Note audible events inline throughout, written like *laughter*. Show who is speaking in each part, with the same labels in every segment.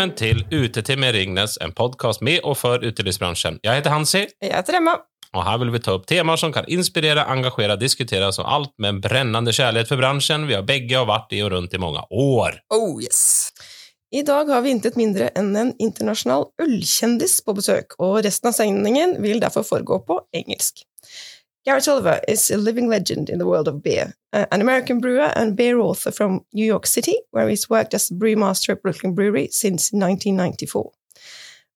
Speaker 1: Välkommen till Ute med Ringnes, en podcast med och för utelivsbranschen. Jag heter Hansi
Speaker 2: Jag heter Emma.
Speaker 1: och här vill vi ta upp teman som kan inspirera, engagera, diskuteras och allt med en brännande kärlek för branschen. Vi har bägge varit i och runt i många år.
Speaker 2: Oh yes. Idag har vi inte mindre än en internationell ölkändis på besök och resten av sändningen vill därför föregå på engelsk. Garrett Oliver is a living legend in the world of beer, uh, an American brewer and beer author from New York City, where he's worked as a brewmaster at Brooklyn Brewery since 1994.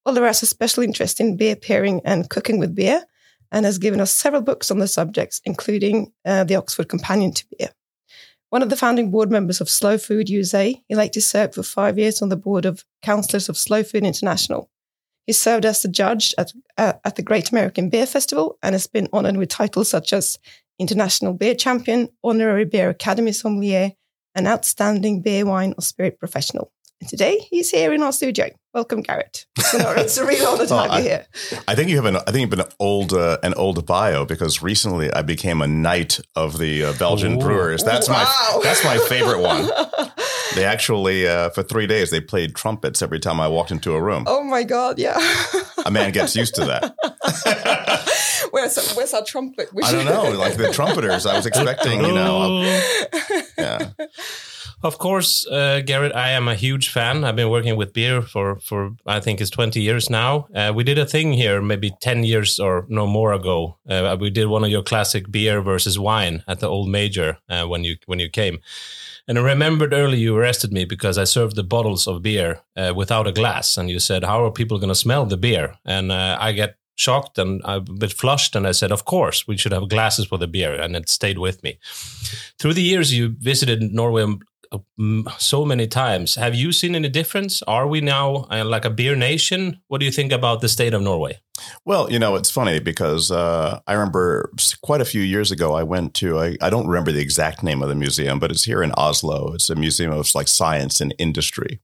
Speaker 2: Oliver has a special interest in beer pairing and cooking with beer, and has given us several books on the subjects, including uh, the Oxford Companion to Beer. One of the founding board members of Slow Food USA, he later served for five years on the board of Councillors of Slow Food International. He served as a judge at, uh, at the Great American Beer Festival and has been honored with titles such as International Beer Champion, Honorary Beer Academy Sommelier, and Outstanding Beer, Wine, or Spirit Professional. And today he's here in our studio. Welcome, Garrett. It's, it's a real *laughs* honor to have you
Speaker 3: I-
Speaker 2: here.
Speaker 3: I think you have an I think you have an old uh, an old bio because recently I became a knight of the uh, Belgian
Speaker 1: Ooh.
Speaker 3: brewers. That's
Speaker 2: Wow.
Speaker 3: my that's my favorite one. *laughs* They actually uh, for three days they played trumpets every time I walked into a room.
Speaker 2: oh my God, yeah.
Speaker 3: A man gets used to that. *laughs*
Speaker 2: where's, where's our trumpet? We
Speaker 3: I don't know, like the trumpeters. I was expecting, you know, *laughs* yeah.
Speaker 1: Of course, uh, Garrett, I am a huge fan. I've been working with beer for, for I think it's 20 years now. Uh, we did a thing here maybe 10 years or no more ago. Uh, we did one of your classic beer versus wine at the old major uh, when you when you came. And I remembered early you arrested me because I served the bottles of beer uh, without a glass. And you said, How are people going to smell the beer? And uh, I get shocked and a bit flushed. And I said, Of course, we should have glasses for the beer. And it stayed with me. Through the years, you visited Norway so many times. Have you seen any difference? Are we now uh, like a beer nation? What do you think about the state of Norway?
Speaker 3: Well, you know, it's funny because uh, I remember quite a few years ago, I went to, I, I don't remember the exact name of the museum, but it's here in Oslo. It's a museum of like science and industry.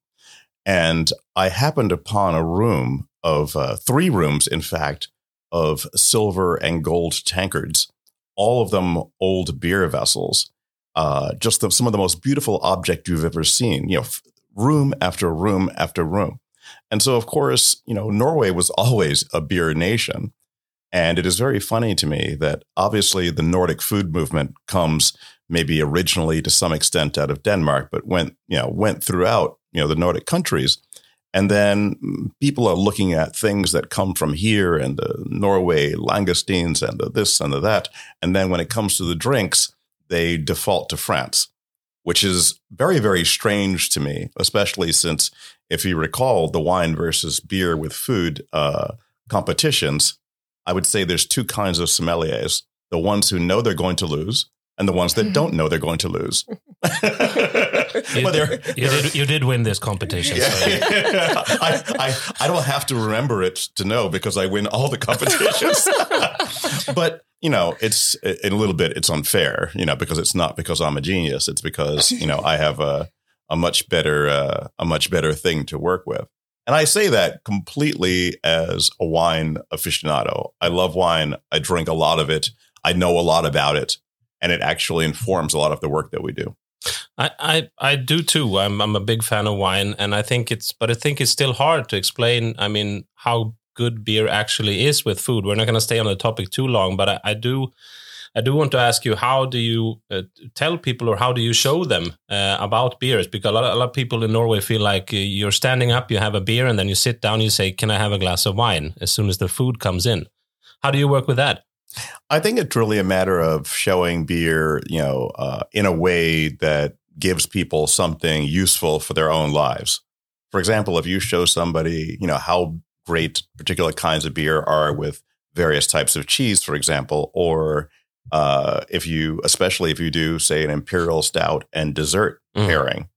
Speaker 3: And I happened upon a room of uh, three rooms, in fact, of silver and gold tankards, all of them old beer vessels. Uh, just the, some of the most beautiful object you've ever seen, you know, room after room after room. And so, of course, you know, Norway was *laughs* always a beer nation. And it is very funny to me that obviously the Nordic food movement comes maybe originally to some extent out of Denmark, but went, you know, went throughout, you know, the Nordic countries. And then mm, people are looking at things that come from here and the Norway langoustines and the this and the that. And then when it comes to the drinks, they default to France, which is very, very strange to me, especially since if you recall the wine versus beer with food uh, competitions, I would say there's two kinds of sommeliers the ones who know they're going to lose and the ones that don't know they're going to lose. *laughs*
Speaker 1: You,
Speaker 3: But they're-
Speaker 1: you
Speaker 3: they're-
Speaker 1: did, you did win this competition. so-
Speaker 3: yeah. *laughs* I, I, I don't have to remember it to know because I win all the competitions. *laughs* but, you know, it's in a little bit, it's unfair, you know, because it's not because I'm a genius. It's because, you know, I have a, a much better, uh, a much better thing to work with. And I say that completely as a wine aficionado. I love wine. I drink a lot of it. I know a lot about it. And it actually informs a lot of the work that we do.
Speaker 1: I, I, I do too. I'm I'm a big fan of wine, and I think it's but I think it's still hard to explain. I mean, how good beer actually is with food. We're not going to stay on the topic too long, but I, I do. I do want to ask you, how do you uh, tell people or how do you show them uh, about beers? Because a lot, a lot of people in Norway feel like uh, you're standing up, you have a beer, and then you sit down, you say, Can I have a glass of wine as soon as the food comes in? How do you work with that?
Speaker 3: I think it's really a matter of showing beer, you know, uh, in a way that gives people something useful for their own lives. For example, if you show somebody, you know, how great particular kinds of beer are with various types of cheese, for example, or uh, if you, especially if you do, say, an imperial stout and dessert
Speaker 1: Mm.
Speaker 3: pairing,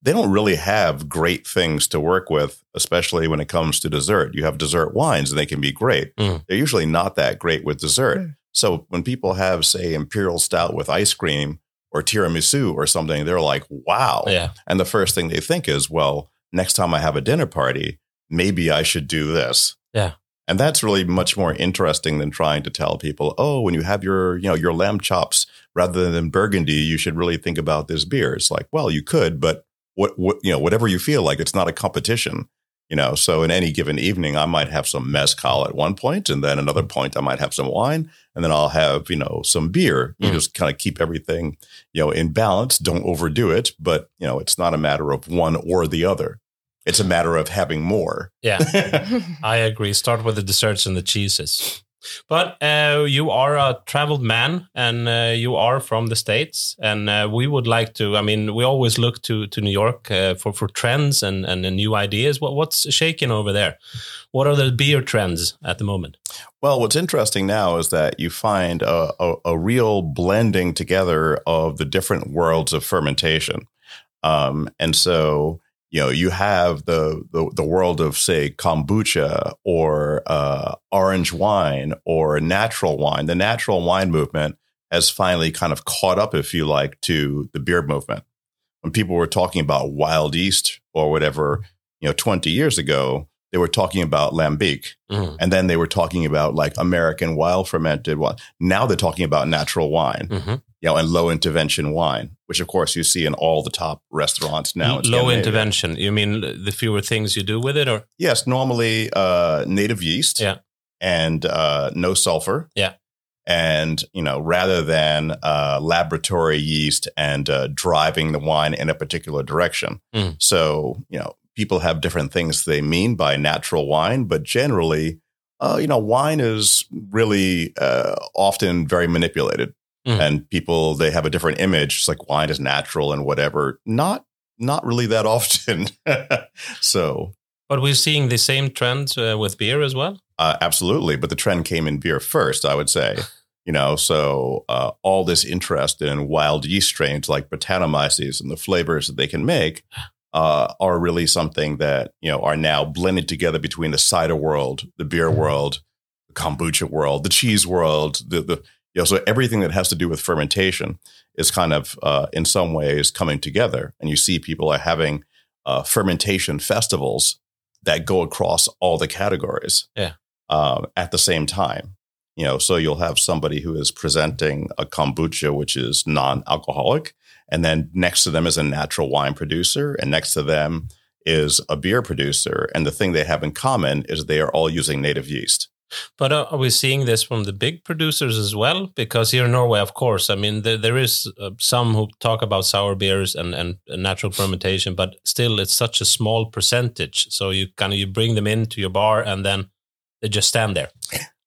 Speaker 3: they don't really have great things to work with, especially when it comes to dessert. You have dessert wines and they can be great.
Speaker 1: Mm.
Speaker 3: They're usually not that great with dessert.
Speaker 2: Mm.
Speaker 3: So when people have, say, imperial stout with ice cream or tiramisu or something, they're like, wow.
Speaker 1: Yeah.
Speaker 3: And the first thing they think is, well, next time I have a dinner party, maybe I should do this.
Speaker 1: Yeah.
Speaker 3: And that's really much more interesting than trying to tell people, oh, when you have your, you know, your lamb chops rather than burgundy, you should really think about this beer. It's like, well, you could, but what, what, you know, whatever you feel like, it's not a competition. You know, so in any given evening, I might have some mezcal at one point, and then another point, I might have some wine, and then I'll have you know some beer. You
Speaker 1: Mm.
Speaker 3: just kind of keep everything you know in balance. Don't overdo it, but you know it's not a matter of one or the other. It's a matter of having more.
Speaker 1: Yeah, *laughs* I agree. Start with the desserts and the cheeses. But uh, you are a traveled man, and uh, you are from the states, and uh, we would like to. I mean, we always look to to New York uh, for for trends and and new ideas. What what's shaking over there? What are the beer trends at the moment?
Speaker 3: Well, what's interesting now is that you find a, a, a real blending together of the different worlds of fermentation. Um, and so, you know, you have the, the, the world of, say, kombucha or uh, orange wine or natural wine. The natural wine movement has finally kind of caught up, if you like, to the beer movement. When people were talking about wild yeast or whatever, you know, 20 years ago, they were talking about lambic.
Speaker 1: Mm.
Speaker 3: And then they were talking about like American wild fermented wine. Now they're talking about natural wine,
Speaker 1: Mhm.
Speaker 3: you know, and low intervention wine, which of course you see in all the top restaurants now. in
Speaker 1: Low intervention. You mean the fewer things you do with it, or
Speaker 3: Yes, normally uh, native yeast.
Speaker 1: Yeah.
Speaker 3: And uh, no sulfur.
Speaker 1: Yeah.
Speaker 3: And you know, rather than uh, laboratory yeast and uh, driving the wine in a particular direction.
Speaker 1: Mm.
Speaker 3: So you know, people have different things they mean by natural wine, but generally, uh, you know, wine is really uh, often very manipulated,
Speaker 1: Mm.
Speaker 3: and people they have a different image. It's like wine is natural and whatever. Not not really that *laughs* often. so
Speaker 1: but we're seeing the same trends uh, with beer as well.
Speaker 3: uh, absolutely, but the trend came in beer first, I would say. *laughs* You know, so uh, all this interest in wild yeast strains like Brettanomyces and the flavors that they can make uh, are really something that you know are now blended together between the cider world, the beer world, the kombucha world, the cheese world, the the you know, so everything that has to do with fermentation is kind of uh, in some ways coming together, and you see people are having uh, fermentation festivals that go across all the categories um, at the same time. You know, so you'll have somebody who is presenting a kombucha, which is non-alcoholic, and then next to them is a natural wine producer, and next to them is a beer producer. And the thing they have in common is they are all using native yeast.
Speaker 1: But uh, are we seeing this from the big producers as well? Because here in Norway, of course, I mean, there, there is uh, some who talk about sour beers and, and natural fermentation, but still, it's such a small percentage. So you kind of you bring them into your bar, and then they just stand there.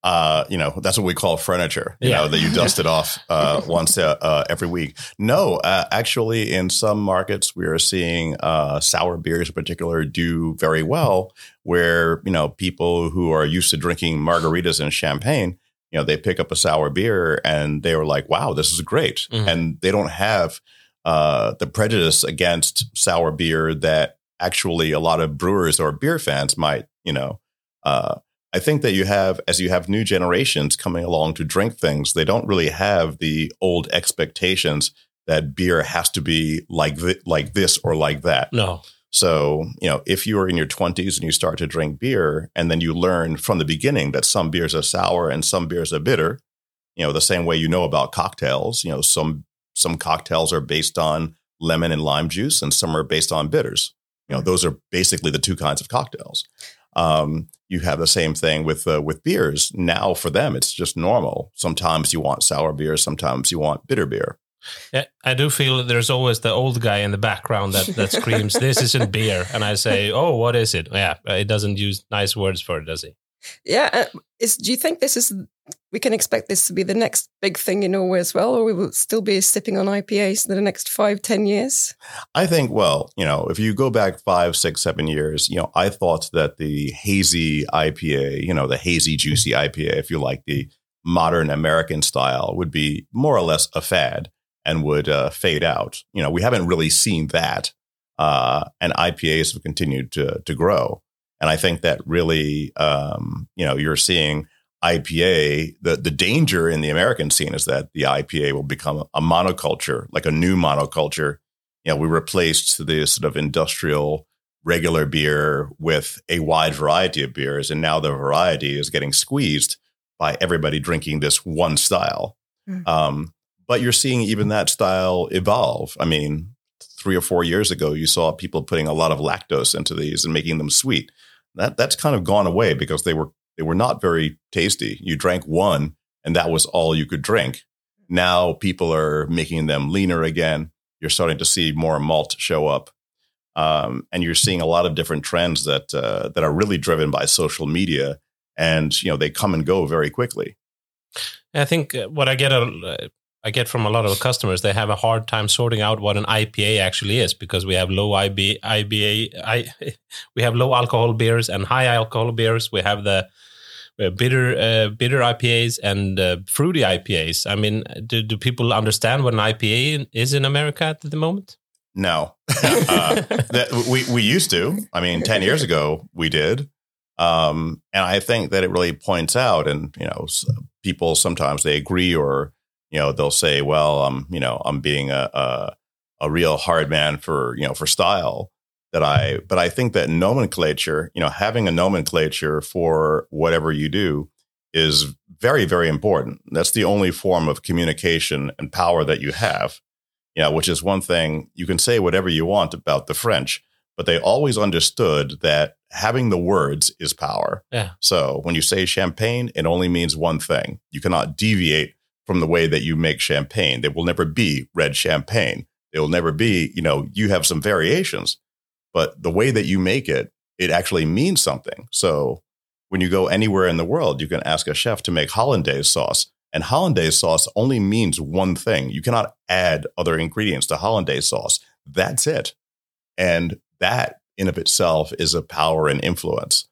Speaker 3: Uh, you know, that's what we call furniture, you
Speaker 1: Yeah.
Speaker 3: know, that you dust it *laughs* off uh, once uh, uh, every week. No, uh, actually, in some markets, we are seeing uh, sour beers in particular do very well, where, you know, people who are used to drinking margaritas and champagne, you know, they pick up a sour beer and they were like, wow, this is great.
Speaker 1: Mhm.
Speaker 3: And they don't have uh, the prejudice against sour beer that actually a lot of brewers or beer fans might, you know, uh, I think that you have, as you have new generations coming along to drink things, they don't really have the old expectations that beer has to be like thi- like this or like that.
Speaker 1: No.
Speaker 3: So, you know, if you are in your 20s and you start to drink beer and then you learn from the beginning that some beers are sour and some beers are bitter, you know, the same way you know about cocktails, you know, some some cocktails are based on lemon and lime juice and some are based on bitters. You know, those are basically the two kinds of cocktails. Um, you have the same thing with uh, with beers. Now for them, it's just normal. Sometimes you want sour beer, sometimes you want bitter beer.
Speaker 1: Yeah, I do feel that there's always the old guy in the background that, that screams, This isn't beer. And I say, Oh, what is it? Yeah, it doesn't use nice words for it, does he?
Speaker 2: Yeah, uh, is do you think this is we can expect this to be the next big thing in Norway as well, or we will still be sipping on IPAs in the next five, ten years?
Speaker 3: I think, well, you know, if you go back five, six, seven years, you know, I thought that the hazy IPA, you know, the hazy, juicy IPA, if you like the modern American style, would be more or less a fad and would uh, fade out. You know, we haven't really seen that. Uh, and IPAs have continued to, to grow. And I think that really, um, you know, you're seeing IPA, the, the danger in the American scene is that the IPA will become a monoculture, like a new monoculture you know, we replaced the sort of industrial regular beer with a wide variety of beers. And now the variety is getting squeezed by everybody drinking this one style.
Speaker 2: Mm.
Speaker 3: Um, but you're seeing even that style evolve. I mean, three or four years ago, you saw people putting a lot of lactose into these and making them sweet. That that's kind of gone away because they were they were not very tasty. You drank one and that was all you could drink. Now people are making them leaner again. You're starting to see more malt show up. Um, and you're seeing a lot of different trends that uh, that are really driven by social media, and you know they come and go very quickly.
Speaker 1: I think uh, what I get a, I get from a lot of customers, they have a hard time sorting out what an IPA actually is because we have low IB, IBA, I, *laughs* we have low alcohol beers and high alcohol beers. We have the uh, bitter, uh, bitter IPAs and uh, fruity IPAs. I mean, do, do people understand what an IPA is in America at the moment?
Speaker 3: No, *laughs* uh, that, we we used to. I mean, ten years ago we did, um, and I think that it really points out, and you know, people sometimes they agree or you know they'll say, well, I'm you know I'm being a, a a real hard man for you know for style that I, but I think that nomenclature, you know, having a nomenclature for whatever you do is very, very important. That's the only form of communication and power that you have, you know, which is one thing you can say whatever you want about the French, but they always understood that having the words is power.
Speaker 1: Yeah.
Speaker 3: So when you say champagne, it only means one thing. You cannot deviate from the way that you make champagne. There will never be red champagne. There will never be, you know, you have some variations, but the way that you make it, it actually means something. So when you go anywhere in the world, you can ask a chef to make hollandaise sauce. And hollandaise sauce only means one thing. You cannot add other ingredients to hollandaise sauce. That's it. And that in of itself is a power and influence.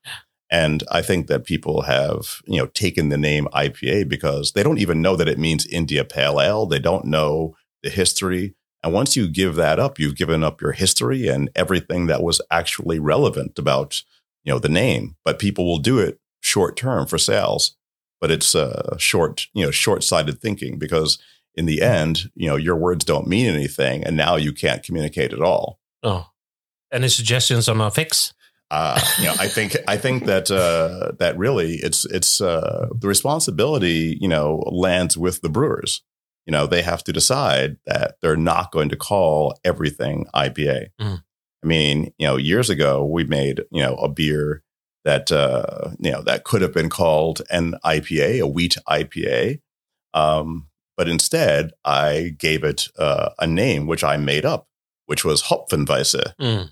Speaker 3: And I think that people have, you know, taken the name IPA because they don't even know that it means India Pale Ale. They don't know the history. And once you give that up, you've given up your history and everything that was actually relevant about, you know, the name. But people will do it short term for sales. But it's uh, short, you know, short sighted thinking because in the end, you know, your words don't mean anything, and now you can't communicate at all.
Speaker 1: Oh, any suggestions on a fix?
Speaker 3: Uh, you know, I think I think that uh, that really it's it's uh, the responsibility you know lands with the brewers you know, they have to decide that they're not going to call everything IPA. Mm. I mean, you know, years ago we made, you know, a beer that uh, you know that could have been called an IPA, a wheat IPA, um, but instead I gave it uh, a name which I made up, which was Hopfenweisse, mm.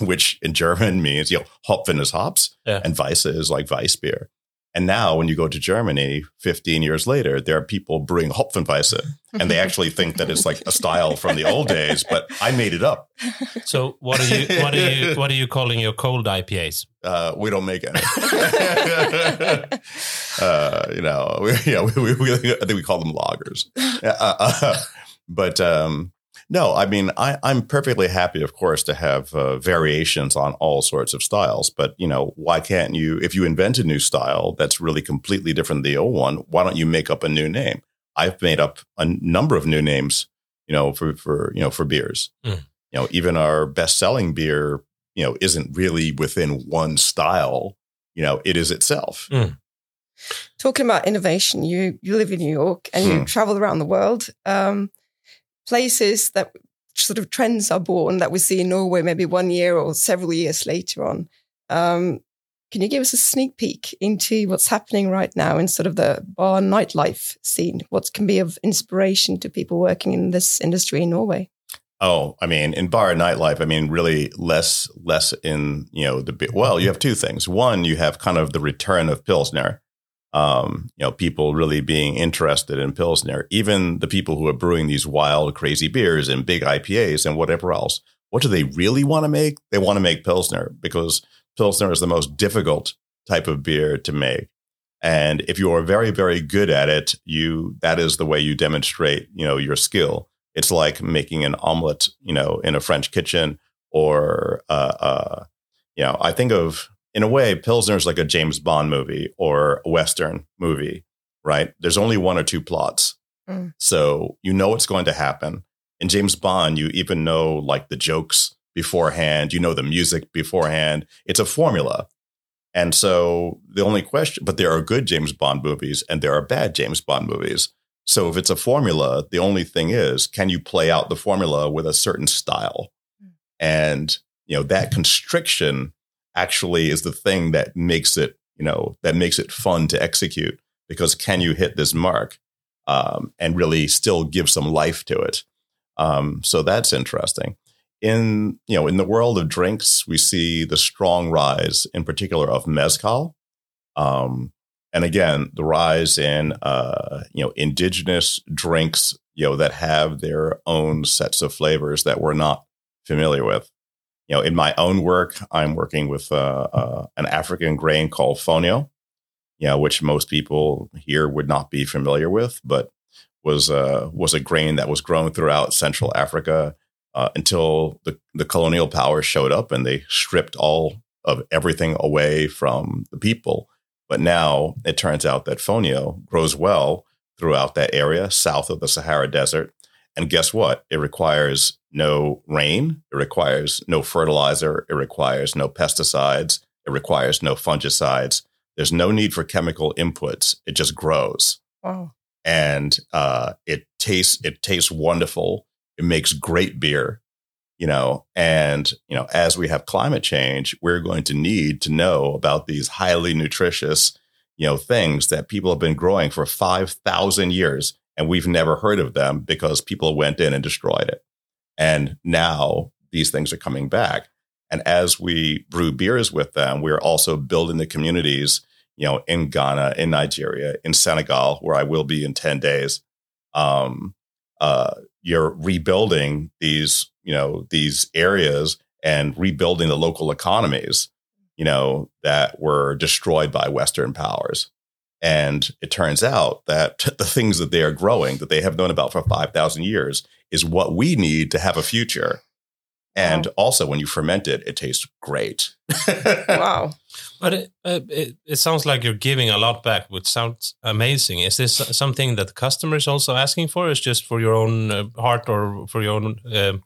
Speaker 3: *laughs* which in German means you know Hopfen is hops yeah. and Weisse is like Weiss beer. And now, when you go to Germany 15 years later, there are people brewing Hopfenweisse, and they actually think that it's like a style from the old days, but I made it up.
Speaker 1: So, what are you what are you what are you calling your cold IPAs?
Speaker 3: Uh, we don't make any. *laughs* uh, you know, *laughs* we, yeah, we, we, I think we call them lagers. Uh, uh, but um, no, I mean, I, am perfectly happy, of course, to have uh, variations on all sorts of styles. But, you know, why can't you, if you invent a new style that's really completely different than the old one, why don't you make up a new name? I've made up a number of new names, you know, for, for you know, for beers. Mm. You know, even our best selling beer, you know, isn't really within one style. You know, it is itself. Mm.
Speaker 2: Talking about innovation, you you live in New York and you hmm. travel around the world. Um, places that sort of trends are born that we see in Norway maybe one year or several years later on. Um, can you give us a sneak peek into what's happening right now in sort of the bar nightlife scene? What can be of inspiration to people working in this industry in Norway?
Speaker 3: Oh, I mean, in bar nightlife, I mean, really less, less in, you know, the, well, you have two things. One, you have kind of the return of Pilsner, um, you know, people really being interested in Pilsner, even the people who are brewing these wild, crazy beers and big IPAs and whatever else. What do they really want to make? They want to make Pilsner because Pilsner is the most difficult type of beer to make. And if you are very, very good at it, you that is the way you demonstrate, you know, your skill. It's like making an omelet, you know, in a French kitchen, or uh, uh, you know, I think of in a way, Pilsner is like a James Bond movie or a Western movie, right? There's only one or two plots. Mm. So you know what's going to happen. In James Bond, you even know like the jokes beforehand, you know the music beforehand. It's a formula. And so the only question, but there are good James Bond movies and there are bad James Bond movies. So if it's a formula, the only thing is, can you play out the formula with a certain style? Mm. And, you know, that constriction actually is the thing that makes it, you know, that makes it fun to execute. Because can you hit this mark um, and really still give some life to it? Um, so that's interesting. In you know, in the world of drinks, we see the strong rise, in particular, of mezcal. Um, and again, the rise in uh, you know indigenous drinks, you know, that have their own sets of flavors that we're not familiar with. You know, in my own work, I'm working with uh, uh, an African grain called fonio, you know, which most people here would not be familiar with, but was uh, was a grain that was grown throughout Central Africa uh, until the, the colonial powers showed up and they stripped all of everything away from the people. But now it turns out that fonio grows well throughout that area south of the Sahara Desert. And guess what? It requires no rain, it requires no fertilizer, it requires no pesticides, it requires no fungicides. There's no need for chemical inputs. It just grows.
Speaker 2: Wow.
Speaker 3: And uh, it tastes it tastes wonderful. It makes great beer, you know. And you know, as we have climate change, we're going to need to know about these highly nutritious, you know, things that people have been growing for five thousand years, and we've never heard of them because people went in and destroyed it. And now these things are coming back. And as we brew beers with them, we're also building the communities, you know, in Ghana, in Nigeria, in Senegal, where I will be in 10 days. Um, uh, you're rebuilding these, you know, these areas and rebuilding the local economies, you know, that were destroyed by Western powers. And it turns out that *laughs* the things that they are growing, that they have known about for 5,000 years, is what we need to have a future. And wow. also, when you ferment it, it tastes great. *laughs*
Speaker 2: wow.
Speaker 1: But it, uh, it, it sounds like you're giving a lot back, which sounds amazing. Is this something that the customer is also asking for? Is just for your own uh, heart or for your own? Uh...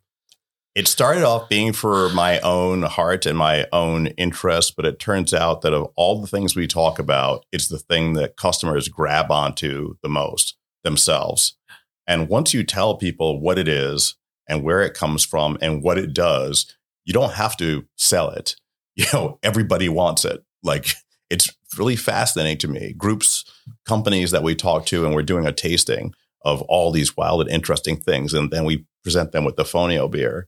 Speaker 3: It started off being for my own heart and my own interest, but it turns out that of all the things we talk about, it's the thing that customers grab onto the most themselves. And once you tell people what it is and where it comes from and what it does, you don't have to sell it. *laughs* You know, everybody wants it. Like it's really fascinating to me. Groups, companies that we talk to, and we're doing a tasting of all these wild and interesting things. And then we present them with the Fonio beer.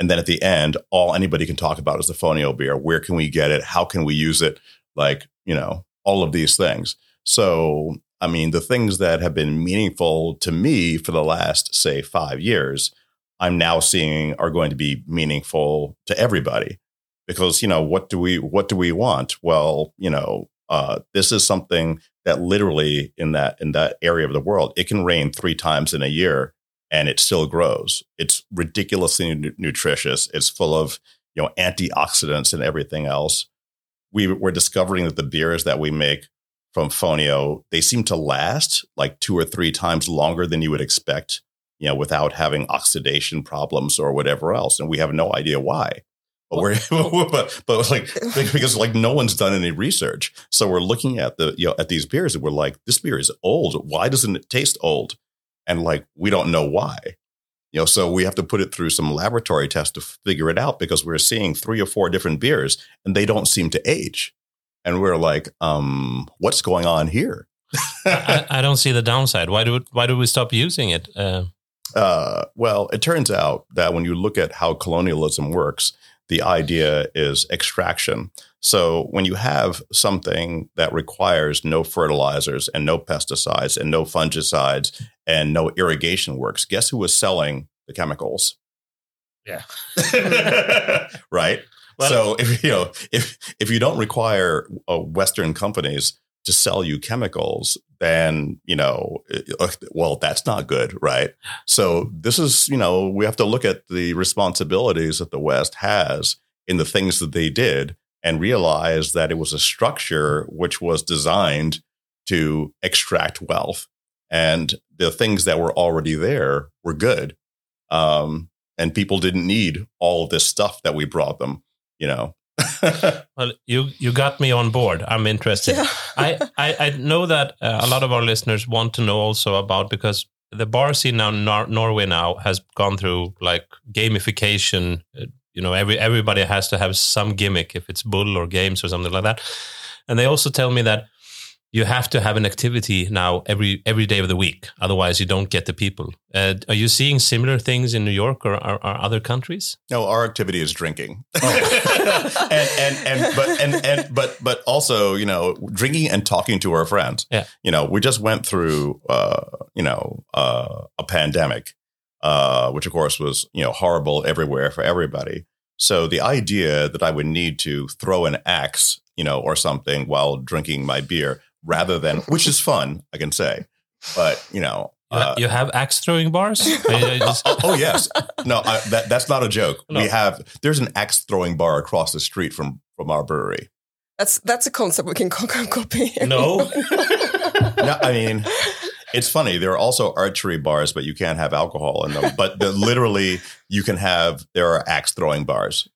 Speaker 3: And then at the end, all anybody can talk about is the Fonio beer. Where can we get it? How can we use it? Like, you know, all of these things. So, I mean, the things that have been meaningful to me for the last, say, five years I'm now seeing are going to be meaningful to everybody. Because, you know, what do we what do we want? Well, you know, uh, this is something that literally in that in that area of the world, it can rain three times in a year and it still grows. It's ridiculously nutritious. It's full of you know antioxidants and everything else. We we're discovering that the beers that we make from Fonio they seem to last like two or three times longer than you would expect you know, without having oxidation problems or whatever else. And we have no idea why. But we're *laughs* but, but like because like no one's done any research. So we're looking at the you know at these beers and we're like, this beer is old. Why doesn't it taste old? And like we don't know why. You know, so we have to put it through some laboratory tests to figure it out because we're seeing three or four different beers and they don't seem to age. And we're like, um, what's going on here?
Speaker 1: I, I, don't see the downside. Why do why do we stop using it? Uh,
Speaker 3: uh, well, it turns out that when you look at how colonialism works, the idea is extraction. So when you have something that requires no fertilizers and no pesticides and no fungicides and no irrigation works, guess who was selling the chemicals?
Speaker 1: Yeah. *laughs*
Speaker 3: right. Well, so if you know if if you don't require uh, Western companies to sell you chemicals, then, you know, well, that's not good, right? So this is, you know, we have to look at the responsibilities that the West has in the things that they did and realize that it was a structure which was designed to extract wealth. And the things that were already there were good. Um, and people didn't need all this stuff that we brought them, you know. *laughs*
Speaker 1: well, you you got me on board. I'm interested. Yeah. *laughs* I, I, I know that uh, a lot of our listeners want to know also about because the bar scene now Nor- Norway now has gone through like gamification uh, you know every everybody has to have some gimmick if it's bull or games or something like that. And they also tell me that you have to have an activity now every every day of the week, otherwise you don't get the people. Uh, are you seeing similar things in New York or, or, or other countries?
Speaker 3: No, our activity is drinking, *laughs* *laughs* and, and and but and and but but also you know drinking and talking to our friends.
Speaker 1: Yeah.
Speaker 3: you know we just went through uh, you know uh, a pandemic, uh, which of course was you know horrible everywhere for everybody. So the idea that I would need to throw an axe, you know, or something while drinking my beer, rather than which is fun, I can say, but you know.
Speaker 1: You,
Speaker 3: uh,
Speaker 1: you have axe throwing bars? I- I just- *laughs*
Speaker 3: oh, yes, no, I, that that's not a joke.
Speaker 1: No.
Speaker 3: We have there's an axe throwing bar across the street from from our brewery.
Speaker 2: That's, that's a concept we can co- co- copy.
Speaker 1: no. *laughs*
Speaker 3: No, I mean, it's funny. There are also archery bars, but you can't have alcohol in them. But the, literally, you can have there are axe throwing bars,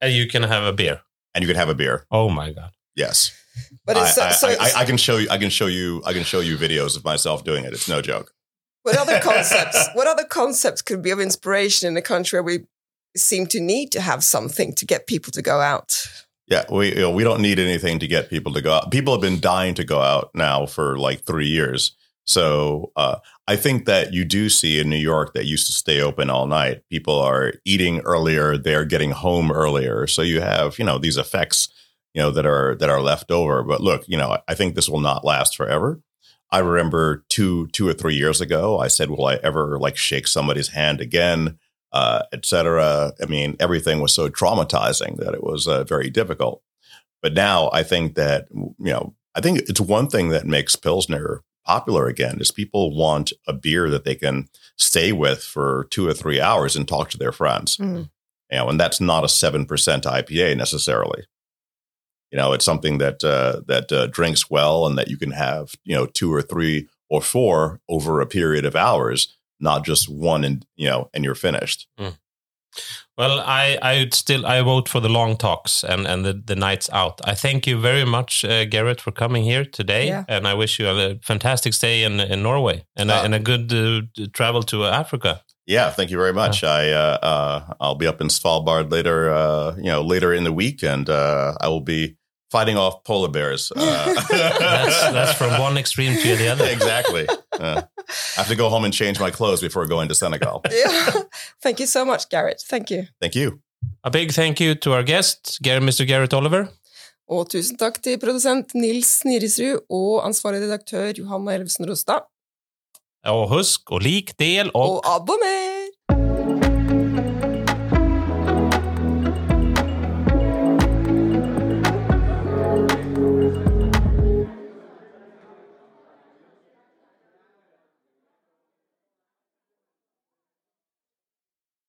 Speaker 1: and you can have a beer.
Speaker 3: and you can have a beer.
Speaker 1: Oh my god.
Speaker 3: Yes,
Speaker 2: But it's,
Speaker 3: I,
Speaker 2: so,
Speaker 3: I,
Speaker 2: so
Speaker 3: I, I can show you. I can show you. I can show you videos of myself doing it. It's no joke.
Speaker 2: what other *laughs* concepts? What other concepts could be of inspiration in a country where we seem to need to have something to get people to go out?
Speaker 3: Yeah, we you know, we don't need anything to get people to go out. People have been dying to go out now for like three years. So uh, I think that you do see in New York that used to stay open all night. People are eating earlier; they're getting home earlier. So you have you know these effects you know that are that are left over. But look, you know, I think this will not last forever. I remember two two or three years ago, I said, "Will I ever like shake somebody's hand again?" uh, et cetera. I mean, everything was so traumatizing that it was uh, very difficult. But now I think that, you know, I think it's one thing that makes Pilsner popular again is people want a beer that they can stay with for two or three hours and talk to their friends.
Speaker 2: Mm.
Speaker 3: You know, and that's not a 7% IPA necessarily. You know, it's something that, uh, that uh, drinks well and that you can have, you know, two or three or four over a period of hours not just one and you know and you're finished
Speaker 1: Well, I, I would still I vote for the long talks and, and the, the nights out. I thank you very much, uh, Garrett, for coming here today,
Speaker 2: Yeah.
Speaker 1: and I wish you a fantastic stay in in Norway and,
Speaker 3: Uh,
Speaker 1: a, and a good uh, travel to Africa.
Speaker 3: yeah thank you very much i uh, uh i'll be up in svalbard later uh you know later in the week and uh i will be fighting off polar bears uh,
Speaker 1: That's that's from one extreme to the other.
Speaker 3: exactly *laughs* Uh, i have to go home and change my clothes before going to senegal *laughs*
Speaker 2: Yeah. Thank you so much, Garrett. Thank you.
Speaker 3: thank you
Speaker 1: A big thank you to our guest, Mr. Garrett Oliver.
Speaker 2: Og tusen takk til produsent Nils Nirisrud og ansvarlig redaktør Johanna Elvsen Rostad.
Speaker 1: Og husk å lik, del og
Speaker 2: Og abonner!